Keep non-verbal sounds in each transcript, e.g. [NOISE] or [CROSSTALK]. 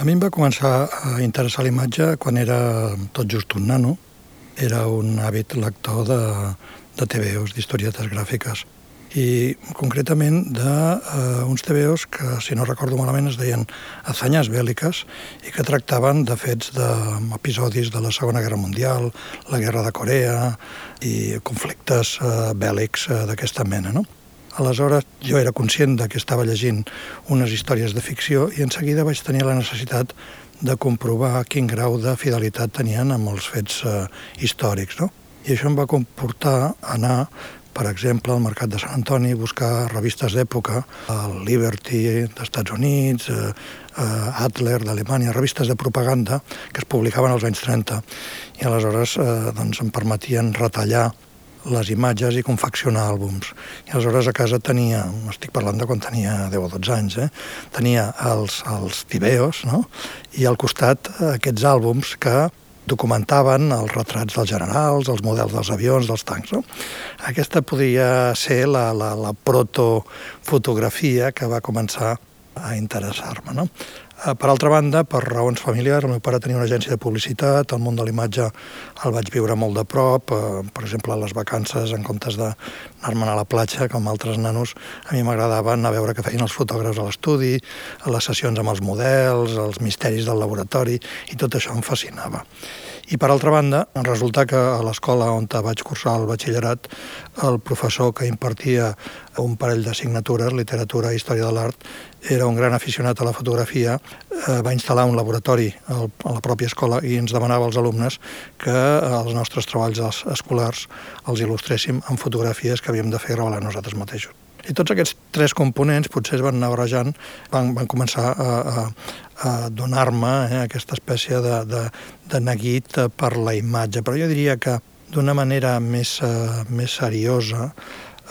A mi em va començar a interessar l'imatge quan era tot just un nano. Era un hàbit lector de, de TVOs, d'historietes gràfiques i concretament d'uns uh, TVOs que, si no recordo malament, es deien Azanyes bèl·liques i que tractaven de fets d'episodis de la Segona Guerra Mundial, la Guerra de Corea i conflictes uh, bèl·lics uh, d'aquesta mena, no? Aleshores, jo era conscient de que estava llegint unes històries de ficció i en seguida vaig tenir la necessitat de comprovar quin grau de fidelitat tenien amb els fets uh, històrics, no? I això em va comportar anar per exemple, al Mercat de Sant Antoni, buscar revistes d'època, el Liberty d'Estats Units, eh, eh, Adler d'Alemanya, revistes de propaganda que es publicaven als anys 30 i aleshores eh, doncs, em permetien retallar les imatges i confeccionar àlbums. I aleshores a casa tenia, estic parlant de quan tenia 10 o 12 anys, eh? tenia els, els tibeos, no? i al costat eh, aquests àlbums que documentaven els retrats dels generals, els models dels avions, dels tancs. No? Aquesta podia ser la, la, la protofotografia que va començar a interessar-me. No? Eh, per altra banda, per raons familiars, el meu pare tenia una agència de publicitat, el món de l'imatge el vaig viure molt de prop, eh, per exemple, les vacances, en comptes d'anar-me'n a la platja, com altres nanos, a mi m'agradava anar a veure què feien els fotògrafs a l'estudi, a les sessions amb els models, els misteris del laboratori, i tot això em fascinava. I per altra banda, resulta que a l'escola on vaig cursar el batxillerat, el professor que impartia un parell d'assignatures, literatura i història de l'art, era un gran aficionat a la fotografia, eh, va instal·lar un laboratori a la pròpia escola i ens demanava als alumnes que els nostres treballs escolars els il·lustréssim amb fotografies que havíem de fer revelar nosaltres mateixos. I tots aquests tres components potser es van anar barrejant, van, van començar a, a, a donar-me eh, aquesta espècie de, de, de neguit per la imatge. Però jo diria que d'una manera més, uh, més seriosa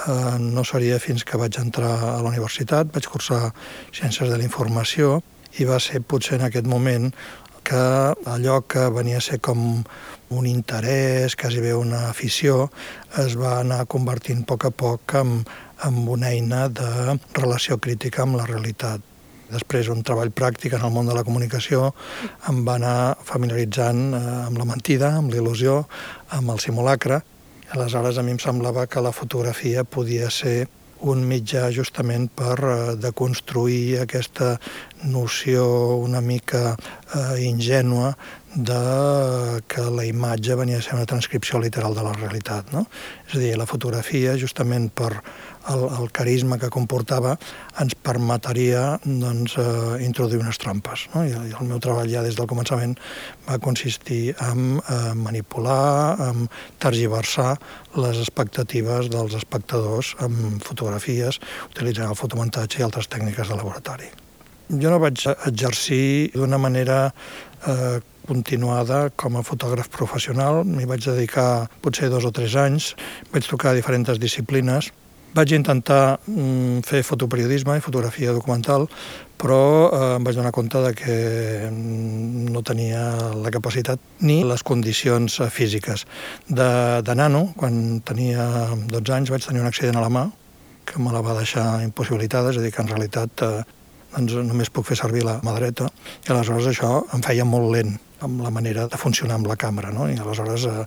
uh, no seria fins que vaig entrar a la universitat, vaig cursar Ciències de la Informació i va ser potser en aquest moment que allò que venia a ser com un interès, quasi bé una afició, es va anar convertint a poc a poc en, amb una eina de relació crítica amb la realitat. Després, un treball pràctic en el món de la comunicació em va anar familiaritzant eh, amb la mentida, amb l'il·lusió, amb el simulacre. Aleshores, a mi em semblava que la fotografia podia ser un mitjà justament per eh, deconstruir aquesta noció una mica eh, ingènua de que la imatge venia a ser una transcripció literal de la realitat. No? És a dir, la fotografia, justament per el, el carisma que comportava ens permetria doncs, eh, introduir unes trampes. No? I, el meu treball ja des del començament va consistir en eh, manipular, en tergiversar les expectatives dels espectadors amb fotografies, utilitzant el fotomuntatge i altres tècniques de laboratori. Jo no vaig exercir d'una manera eh, continuada com a fotògraf professional. M'hi vaig dedicar potser dos o tres anys. Vaig tocar diferents disciplines vaig intentar mm, fer fotoperiodisme i fotografia documental, però eh, em vaig donar compte de que mm, no tenia la capacitat ni les condicions eh, físiques. De, de nano, quan tenia 12 anys, vaig tenir un accident a la mà que me la va deixar impossibilitada, és a dir, que en realitat eh, doncs només puc fer servir la mà dreta, i aleshores això em feia molt lent amb la manera de funcionar amb la càmera, no? I aleshores eh,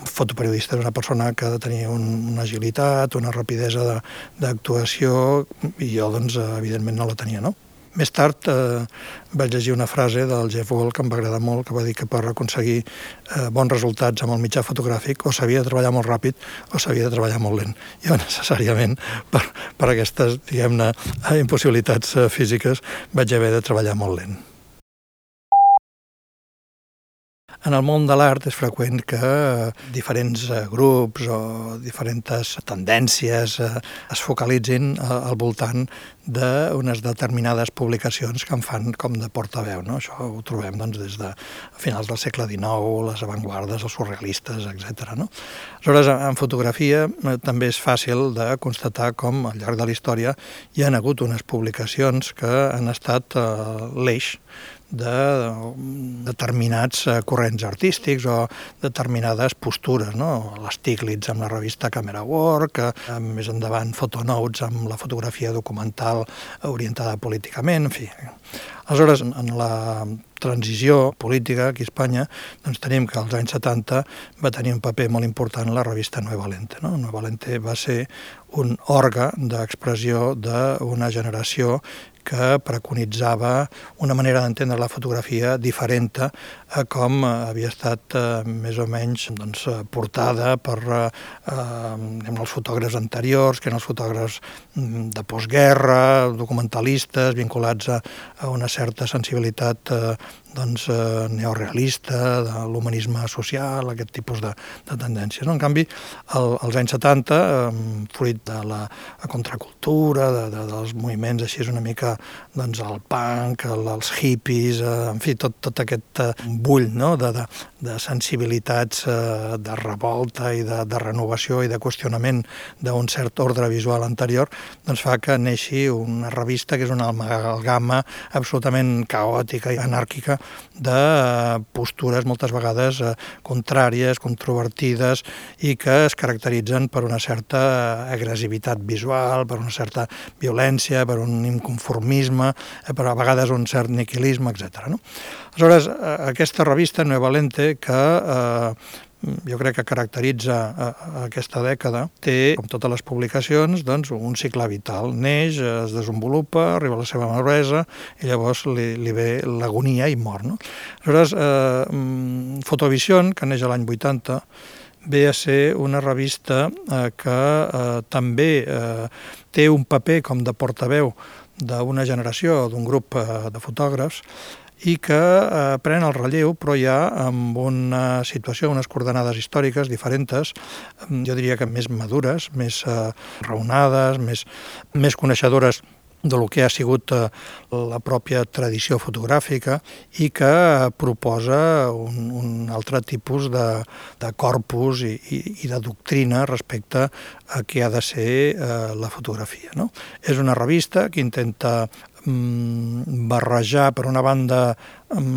un fotoperiodista és una persona que ha de tenir un, una agilitat, una rapidesa d'actuació, i jo, doncs, evidentment no la tenia, no? Més tard eh, vaig llegir una frase del Jeff Wall que em va agradar molt, que va dir que per aconseguir eh, bons resultats amb el mitjà fotogràfic o s'havia de treballar molt ràpid o s'havia de treballar molt lent. Jo [LAUGHS] necessàriament, per, per aquestes, diguem-ne, impossibilitats eh, físiques, vaig haver de treballar molt lent. En el món de l'art és freqüent que diferents eh, grups o diferents tendències eh, es focalitzin al voltant d'unes determinades publicacions que en fan com de portaveu. No? Això ho trobem doncs, des de finals del segle XIX, les avantguardes, els surrealistes, etc. No? Aleshores, en fotografia eh, també és fàcil de constatar com al llarg de la història hi ha hagut unes publicacions que han estat l'eix de determinats eh, corrents artístics o determinades postures, no? l'Stiglitz amb la revista Camera Work, eh, més endavant Photonotes amb la fotografia documental orientada políticament, en fi. Aleshores, en la transició política aquí a Espanya, doncs tenim que als anys 70 va tenir un paper molt important la revista Nueva Lente. No? Nueva Lente va ser un òrga d'expressió d'una generació que preconitzava una manera d'entendre la fotografia diferent a com havia estat eh, més o menys doncs, portada per eh, eh, els fotògrafs anteriors, que eren els fotògrafs mm, de postguerra, documentalistes, vinculats a, a una certa sensibilitat eh, doncs, eh, neorealista, de l'humanisme social, aquest tipus de, de tendències. No? En canvi, el, als anys 70, eh, fruit de la, contracultura, de, de, dels moviments així és una mica doncs, el punk, el, els hippies, eh, en fi, tot, tot aquest eh, bull no? de, de, de sensibilitats eh, de revolta i de, de renovació i de qüestionament d'un cert ordre visual anterior, doncs fa que neixi una revista que és una amalgama absolutament caòtica i anàrquica de postures moltes vegades eh, contràries, controvertides i que es caracteritzen per una certa agressivitat visual, per una certa violència, per un inconformisme, eh, per a vegades un cert niquilisme, etc. No? Aleshores, eh, aquesta revista Nueva Lente, que eh, jo crec que caracteritza a, a aquesta dècada, té, com totes les publicacions, doncs, un cicle vital. Neix, es desenvolupa, arriba a la seva maduresa i llavors li, li ve l'agonia i mor. No? Aleshores, eh, mm, Fotovision, que neix l'any 80, ve a ser una revista eh, que eh, també eh, té un paper com de portaveu d'una generació, d'un grup eh, de fotògrafs, i que eh, pren el relleu, però ja amb una situació, unes coordenades històriques diferents, jo diria que més madures, més eh, raonades, més, més coneixedores de lo que ha sigut eh, la pròpia tradició fotogràfica i que proposa un, un altre tipus de, de corpus i, i, i de doctrina respecte a què ha de ser eh, la fotografia. No? És una revista que intenta Mm, barrejar, per una banda,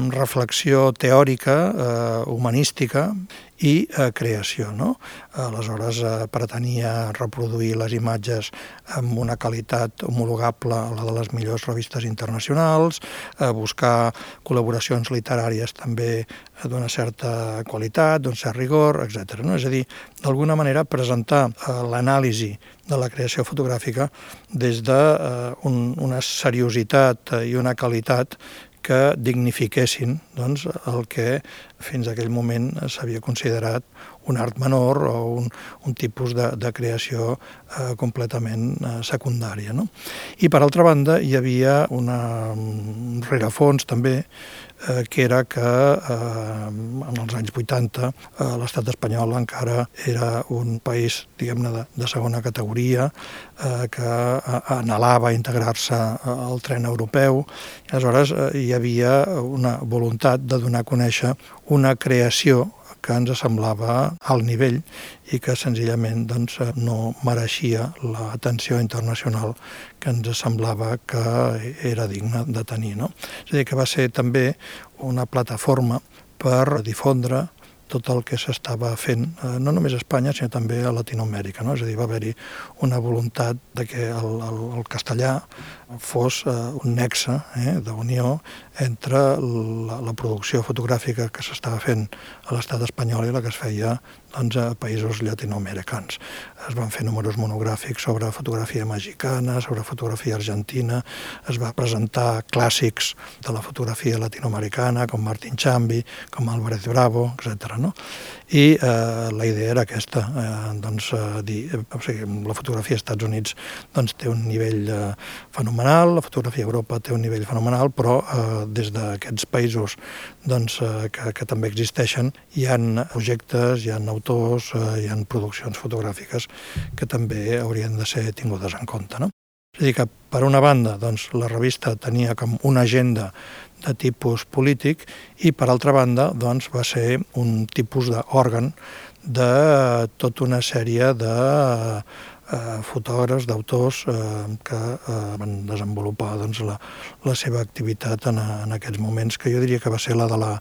reflexió teòrica, eh, humanística i eh, creació. No? Aleshores, eh, pretenia reproduir les imatges amb una qualitat homologable a la de les millors revistes internacionals, eh, buscar col·laboracions literàries també d'una certa qualitat, d'un cert rigor, etc. No? És a dir, d'alguna manera presentar eh, l'anàlisi de la creació fotogràfica des d'una de, un, una seriositat i una qualitat que dignifiquessin doncs, el que fins aquell moment s'havia considerat un art menor o un, un tipus de, de creació eh, completament eh, secundària. No? I per altra banda hi havia una, un rerefons també eh, que era que eh, en els anys 80 eh, l'estat espanyol encara era un país, diguem-ne, de, de segona categoria, eh, que eh, anhelava integrar-se al tren europeu. I aleshores eh, hi havia una voluntat de donar a conèixer una creació que ens semblava al nivell i que senzillament doncs, no mereixia l'atenció internacional que ens semblava que era digne de tenir. No? És a dir, que va ser també una plataforma per difondre tot el que s'estava fent, eh, no només a Espanya, sinó també a Latinoamèrica. No? És a dir, va haver-hi una voluntat de que el, el, el castellà fos eh, un nexe eh, d'unió entre la, la producció fotogràfica que s'estava fent a l'estat espanyol i la que es feia doncs, a països llatinoamericans. Es van fer números monogràfics sobre fotografia mexicana, sobre fotografia argentina, es va presentar clàssics de la fotografia latinoamericana, com Martin Chambi, com Álvarez Bravo, etc. No? I eh, la idea era aquesta, eh, doncs, eh, dir, eh, o sigui, la fotografia als Estats Units doncs, té un nivell eh, fenomenal, la fotografia a Europa té un nivell fenomenal, però eh, des d'aquests països doncs, eh, que, que també existeixen hi han projectes, hi han autors, eh, hi han produccions fotogràfiques que també haurien de ser tingudes en compte. No? És a dir, que per una banda doncs, la revista tenia com una agenda de tipus polític i per altra banda doncs, va ser un tipus d'òrgan de tota una sèrie de eh, fotògrafs, d'autors eh, que eh, van desenvolupar doncs, la, la seva activitat en, en aquests moments, que jo diria que va ser la de la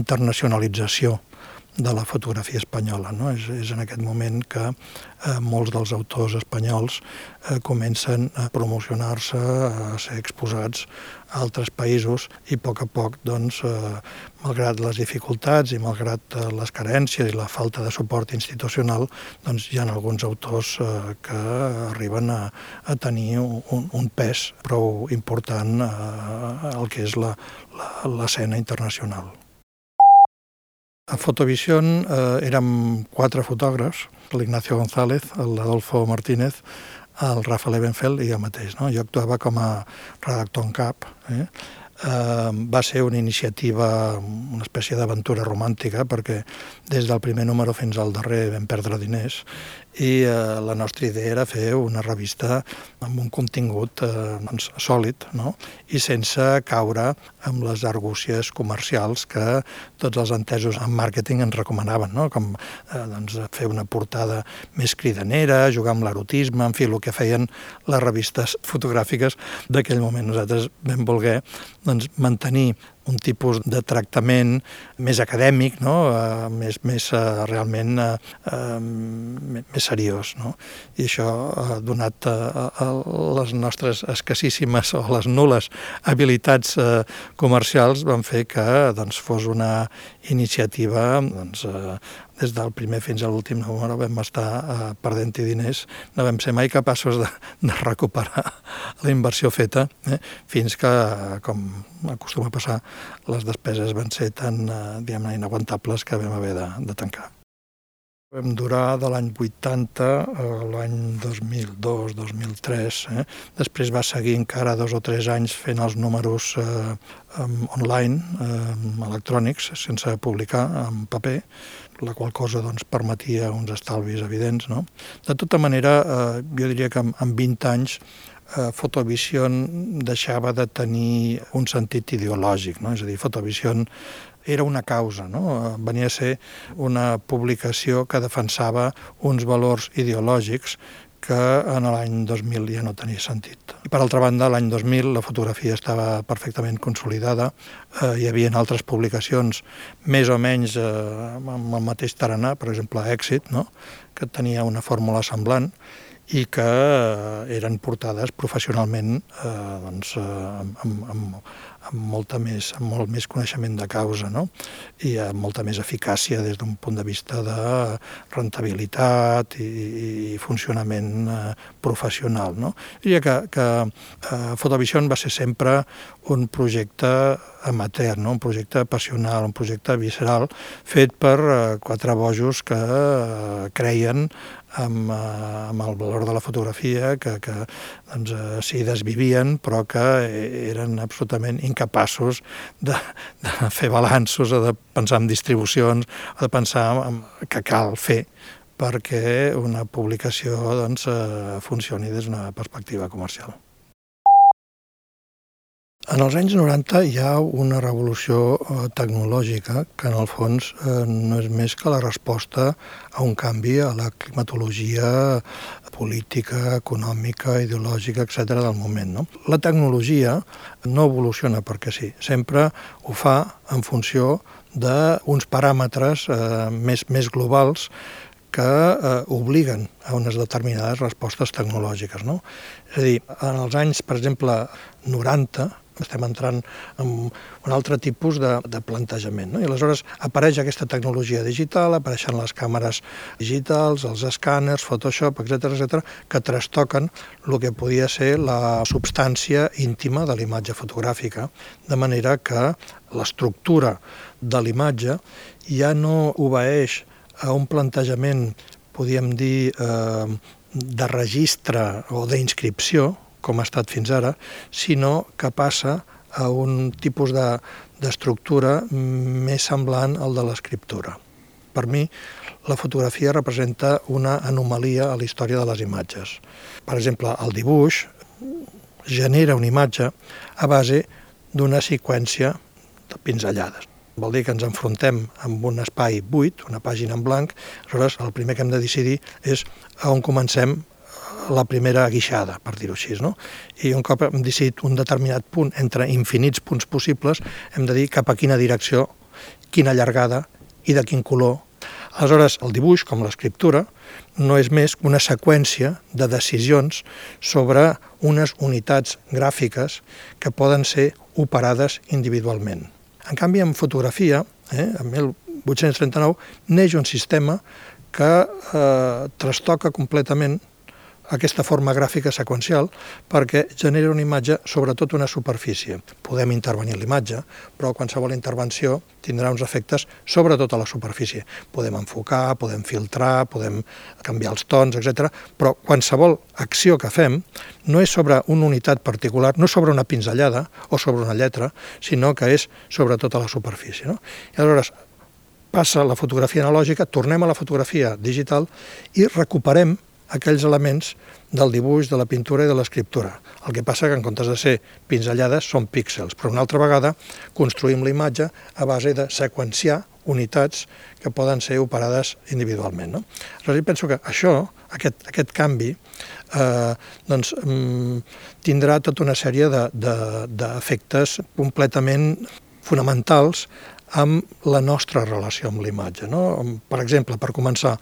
internacionalització de la fotografia espanyola. No? És, és en aquest moment que eh, molts dels autors espanyols eh, comencen a promocionar-se, a ser exposats a altres països i a poc a poc, doncs, eh, malgrat les dificultats i malgrat eh, les carències i la falta de suport institucional, doncs hi ha alguns autors eh, que arriben a, a tenir un, un pes prou important eh, el que és l'escena internacional. A Fotovision eh, érem quatre fotògrafs, l'Ignacio González, l'Adolfo Martínez, el Rafa Levenfeld i jo mateix. No? Jo actuava com a redactor en cap. Eh? Eh, va ser una iniciativa, una espècie d'aventura romàntica, perquè des del primer número fins al darrer vam perdre diners i eh, la nostra idea era fer una revista amb un contingut eh, doncs, sòlid no? i sense caure amb les argúcies comercials que tots els entesos en màrqueting ens recomanaven, no? com eh, doncs, fer una portada més cridanera, jugar amb l'erotisme, en fi, el que feien les revistes fotogràfiques d'aquell moment. Nosaltres vam voler doncs, mantenir un tipus de tractament més acadèmic, no? uh, més, més uh, realment uh, uh, més seriós. No? I això ha donat a les nostres escassíssimes o les nules habilitats uh, comercials van fer que doncs, fos una iniciativa doncs, uh, des del primer fins a l'últim número vam estar eh, perdent-hi diners, no vam ser mai capaços de, de recuperar [LAUGHS] la inversió feta, eh, fins que, com acostuma a passar, les despeses van ser tan eh, inaguantables que vam haver de, de tancar. Vam durar de l'any 80 a l'any 2002-2003. Eh? Després va seguir encara dos o tres anys fent els números eh, online, eh, electrònics, sense publicar en paper, la qual cosa doncs, permetia uns estalvis evidents. No? De tota manera, eh, jo diria que en 20 anys eh, Fotovision deixava de tenir un sentit ideològic, no? és a dir, Fotovision era una causa, no? venia a ser una publicació que defensava uns valors ideològics que en l'any 2000 ja no tenia sentit. I per altra banda, l'any 2000 la fotografia estava perfectament consolidada, eh, hi havia altres publicacions més o menys eh, amb el mateix tarannà, per exemple, Èxit, no? que tenia una fórmula semblant, i que eh, eren portades professionalment eh, doncs, eh, amb, amb, amb, molta més, amb molt més coneixement de causa no? i amb molta més eficàcia des d'un punt de vista de rentabilitat i, i funcionament eh, professional. No? Diria que, que eh, Fotovision va ser sempre un projecte amateur, no? un projecte passional, un projecte visceral, fet per eh, quatre bojos que eh, creien amb, eh, amb el valor de la fotografia, que, que doncs, eh, s'hi desvivien, però que eren absolutament incapaços de, de fer balanços o de pensar en distribucions o de pensar en, que cal fer perquè una publicació doncs, eh, funcioni des d'una perspectiva comercial. En els anys 90 hi ha una revolució eh, tecnològica que en el fons eh, no és més que la resposta a un canvi a la climatologia política, econòmica, ideològica, etc. del moment. No? La tecnologia no evoluciona perquè sí, sempre ho fa en funció d'uns paràmetres eh, més, més globals que eh, obliguen a unes determinades respostes tecnològiques. No? És a dir, en els anys, per exemple, 90, estem entrant en un altre tipus de, de plantejament. No? I aleshores apareix aquesta tecnologia digital, apareixen les càmeres digitals, els escàners, Photoshop, etc etc, que trastoquen el que podia ser la substància íntima de l'imatge fotogràfica, de manera que l'estructura de l'imatge ja no obeeix a un plantejament, podríem dir, eh, de registre o d'inscripció, com ha estat fins ara, sinó que passa a un tipus d'estructura de, més semblant al de l'escriptura. Per mi, la fotografia representa una anomalia a la història de les imatges. Per exemple, el dibuix genera una imatge a base d'una seqüència de pinzellades. Vol dir que ens enfrontem amb un espai buit, una pàgina en blanc, aleshores el primer que hem de decidir és a on comencem la primera guixada, per dir-ho així. No? I un cop hem decidit un determinat punt entre infinits punts possibles, hem de dir cap a quina direcció, quina llargada i de quin color Aleshores, el dibuix, com l'escriptura, no és més que una seqüència de decisions sobre unes unitats gràfiques que poden ser operades individualment. En canvi, en fotografia, eh, en 1839, neix un sistema que eh, trastoca completament aquesta forma gràfica seqüencial perquè genera una imatge sobretot una superfície. Podem intervenir l'imatge, però qualsevol intervenció tindrà uns efectes sobretot a la superfície. Podem enfocar, podem filtrar, podem canviar els tons, etc. Però qualsevol acció que fem no és sobre una unitat particular, no sobre una pinzellada o sobre una lletra, sinó que és sobretot a la superfície. No? I aleshores, passa la fotografia analògica, tornem a la fotografia digital i recuperem aquells elements del dibuix, de la pintura i de l'escriptura. El que passa que en comptes de ser pinzellades són píxels, però una altra vegada construïm la imatge a base de seqüenciar unitats que poden ser operades individualment. No? Aleshores, penso que això, aquest, aquest canvi, eh, doncs, mm, tindrà tota una sèrie d'efectes de, de, completament fonamentals amb la nostra relació amb l'imatge. No? Per exemple, per començar,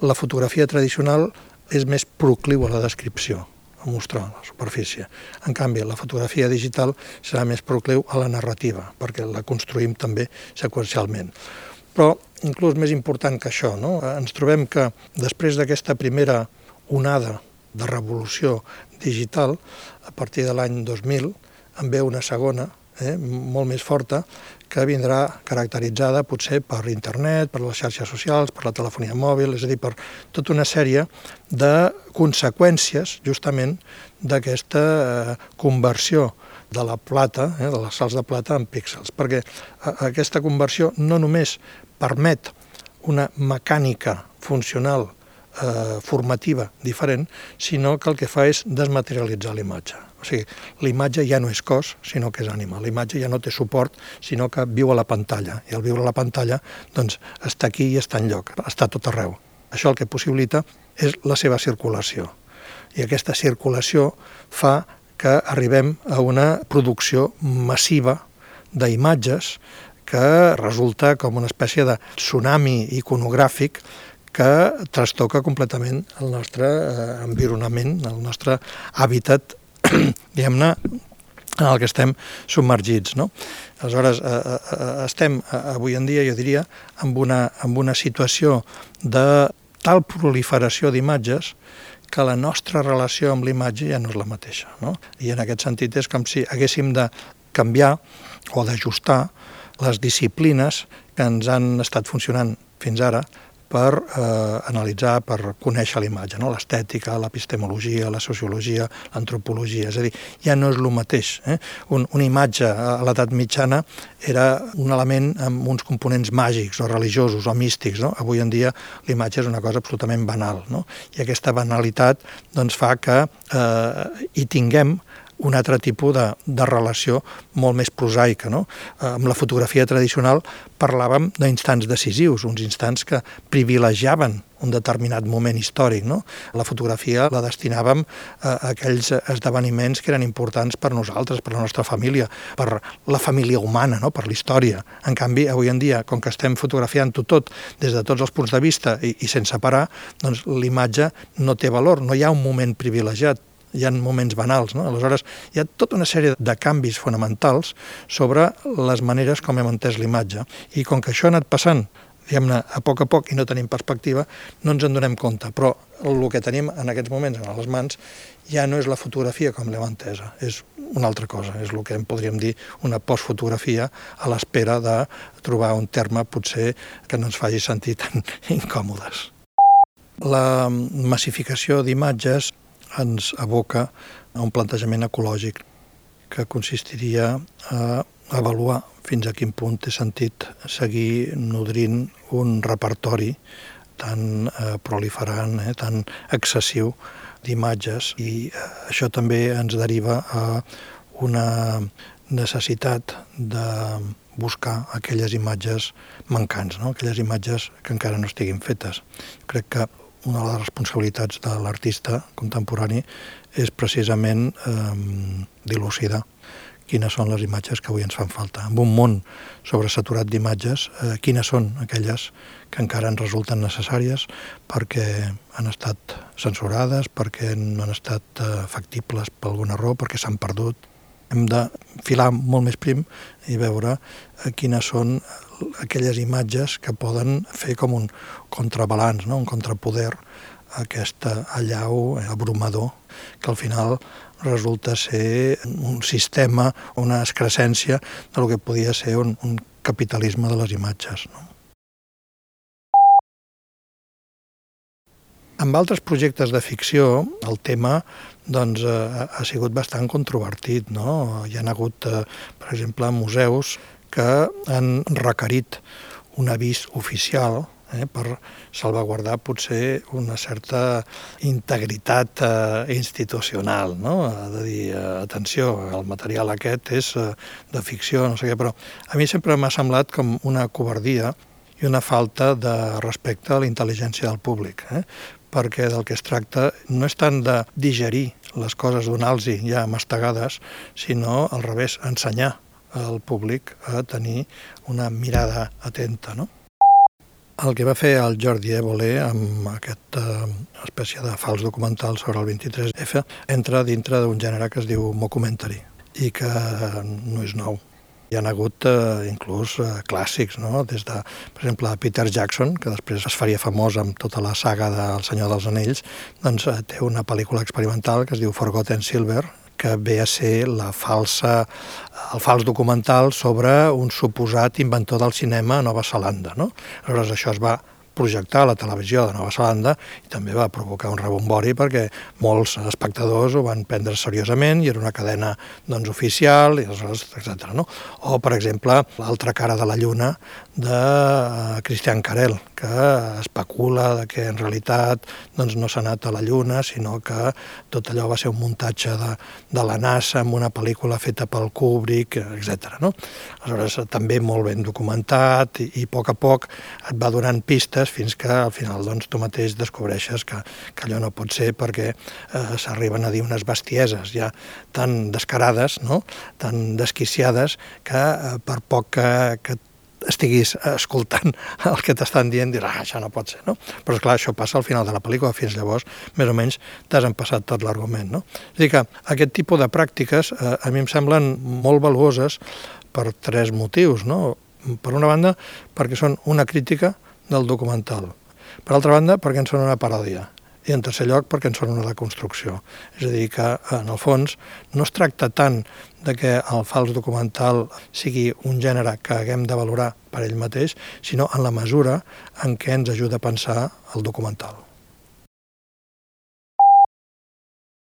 la fotografia tradicional és més procliu a la descripció, a mostrar la superfície. En canvi, la fotografia digital serà més procliu a la narrativa, perquè la construïm també seqüencialment. Però, inclús més important que això, no? ens trobem que després d'aquesta primera onada de revolució digital, a partir de l'any 2000, en ve una segona, eh, molt més forta, que vindrà caracteritzada potser per internet, per les xarxes socials, per la telefonia mòbil, és a dir, per tota una sèrie de conseqüències justament d'aquesta eh, conversió de la plata, eh, de les sals de plata en píxels, perquè eh, aquesta conversió no només permet una mecànica funcional eh, formativa diferent, sinó que el que fa és desmaterialitzar l'imatge. O sigui, l'imatge ja no és cos, sinó que és ànima. La imatge ja no té suport, sinó que viu a la pantalla. I al viure a la pantalla, doncs, està aquí i està en lloc, està tot arreu. Això el que possibilita és la seva circulació. I aquesta circulació fa que arribem a una producció massiva d'imatges que resulta com una espècie de tsunami iconogràfic que trastoca completament el nostre eh, environament, el nostre hàbitat [CLEARS THROAT] diguem-ne, en el que estem submergits. No? Aleshores, eh, eh, eh, estem avui en dia, jo diria, amb una, amb una situació de tal proliferació d'imatges que la nostra relació amb l'imatge ja no és la mateixa. No? I en aquest sentit és com si haguéssim de canviar o d'ajustar les disciplines que ens han estat funcionant fins ara per eh, analitzar, per conèixer l'imatge, no? l'estètica, l'epistemologia, la sociologia, l'antropologia, és a dir, ja no és el mateix. Eh? Un, una imatge a l'edat mitjana era un element amb uns components màgics o religiosos o místics. No? Avui en dia l'imatge és una cosa absolutament banal, no? i aquesta banalitat doncs, fa que eh, hi tinguem un altre tipus de, de relació molt més prosaica. No? Eh, amb la fotografia tradicional parlàvem d'instants decisius, uns instants que privilegiaven un determinat moment històric. No? La fotografia la destinàvem a aquells esdeveniments que eren importants per nosaltres, per la nostra família, per la família humana, no? per la història. En canvi, avui en dia, com que estem fotografiant-ho tot des de tots els punts de vista i, i sense parar, doncs l'imatge no té valor, no hi ha un moment privilegiat hi ha moments banals. No? Aleshores, hi ha tota una sèrie de canvis fonamentals sobre les maneres com hem entès l'imatge. I com que això ha anat passant diguem-ne, a poc a poc i no tenim perspectiva, no ens en donem compte. Però el que tenim en aquests moments a les mans ja no és la fotografia com l'hem entesa, és una altra cosa, és el que en podríem dir una postfotografia a l'espera de trobar un terme potser que no ens faci sentir tan [LAUGHS] incòmodes. La massificació d'imatges ens aboca a un plantejament ecològic que consistiria a avaluar fins a quin punt té sentit seguir nodrint un repertori tan eh, proliferant, eh, tan excessiu d'imatges i eh, això també ens deriva a una necessitat de buscar aquelles imatges mancants, no? aquelles imatges que encara no estiguin fetes. Crec que una de les responsabilitats de l'artista contemporani és precisament eh, dilucidar quines són les imatges que avui ens fan falta. En un món sobresaturat d'imatges, eh, quines són aquelles que encara ens resulten necessàries perquè han estat censurades, perquè no han estat eh, factibles per alguna raó, perquè s'han perdut. Hem de filar molt més prim i veure eh, quines són aquelles imatges que poden fer com un contrabalanç, no? un contrapoder a aquest allau abrumador que al final resulta ser un sistema, una excrescència del que podia ser un, un capitalisme de les imatges. No? Amb altres projectes de ficció, el tema doncs, ha, ha sigut bastant controvertit. No? Hi ha hagut, eh, per exemple, museus que han requerit un avís oficial eh, per salvaguardar potser una certa integritat eh, institucional, no? De dir, eh, atenció, el material aquest és eh, de ficció, no sé què, però a mi sempre m'ha semblat com una covardia i una falta de respecte a la intel·ligència del públic, eh? perquè del que es tracta no és tant de digerir les coses, donar-los ja mastegades, sinó al revés, ensenyar al públic a tenir una mirada atenta. No? El que va fer el Jordi Évole amb aquesta eh, espècie de fals documental sobre el 23F entra dintre d'un gènere que es diu mockumentary i que no és nou. Hi ha hagut eh, inclús eh, clàssics, no? des de, per exemple, Peter Jackson, que després es faria famós amb tota la saga del Senyor dels Anells, doncs eh, té una pel·lícula experimental que es diu Forgotten Silver, que ve a ser la falsa, el fals documental sobre un suposat inventor del cinema a Nova Zelanda. No? Aleshores, això es va projectar a la televisió de Nova Zelanda i també va provocar un rebombori perquè molts espectadors ho van prendre seriosament i era una cadena doncs, oficial, i etc. No? O, per exemple, l'altra cara de la lluna de eh, Christian Carell, que especula de que en realitat doncs, no s'ha anat a la Lluna, sinó que tot allò va ser un muntatge de, de la NASA amb una pel·lícula feta pel Kubrick, etc. No? Aleshores, també molt ben documentat i, i a poc a poc et va donant pistes fins que al final doncs, tu mateix descobreixes que, que allò no pot ser perquè eh, s'arriben a dir unes bestieses ja tan descarades, no? tan desquiciades, que eh, per poc que, que estiguis escoltant [LAUGHS] el que t'estan dient, diràs, ah, això no pot ser, no? Però, esclar, això passa al final de la pel·lícula, fins llavors, més o menys, t'has empassat tot l'argument, no? És a dir que aquest tipus de pràctiques eh, a mi em semblen molt valuoses per tres motius, no? Per una banda, perquè són una crítica del documental. Per altra banda, perquè en són una paròdia i en tercer lloc perquè en són una deconstrucció. És a dir, que en el fons no es tracta tant de que el fals documental sigui un gènere que haguem de valorar per ell mateix, sinó en la mesura en què ens ajuda a pensar el documental.